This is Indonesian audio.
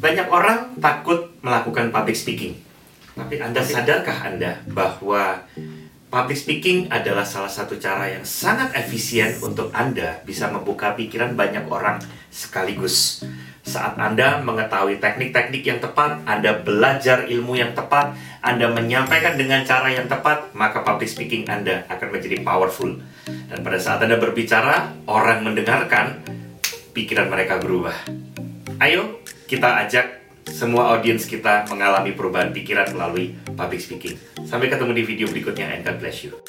Banyak orang takut melakukan public speaking. Tapi Anda sadarkah Anda bahwa public speaking adalah salah satu cara yang sangat efisien untuk Anda bisa membuka pikiran banyak orang sekaligus. Saat Anda mengetahui teknik-teknik yang tepat, Anda belajar ilmu yang tepat, Anda menyampaikan dengan cara yang tepat, maka public speaking Anda akan menjadi powerful. Dan pada saat Anda berbicara, orang mendengarkan, pikiran mereka berubah. Ayo kita ajak semua audiens kita mengalami perubahan pikiran melalui public speaking. Sampai ketemu di video berikutnya and God bless you.